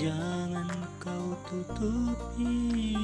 Jangan kau tutupi.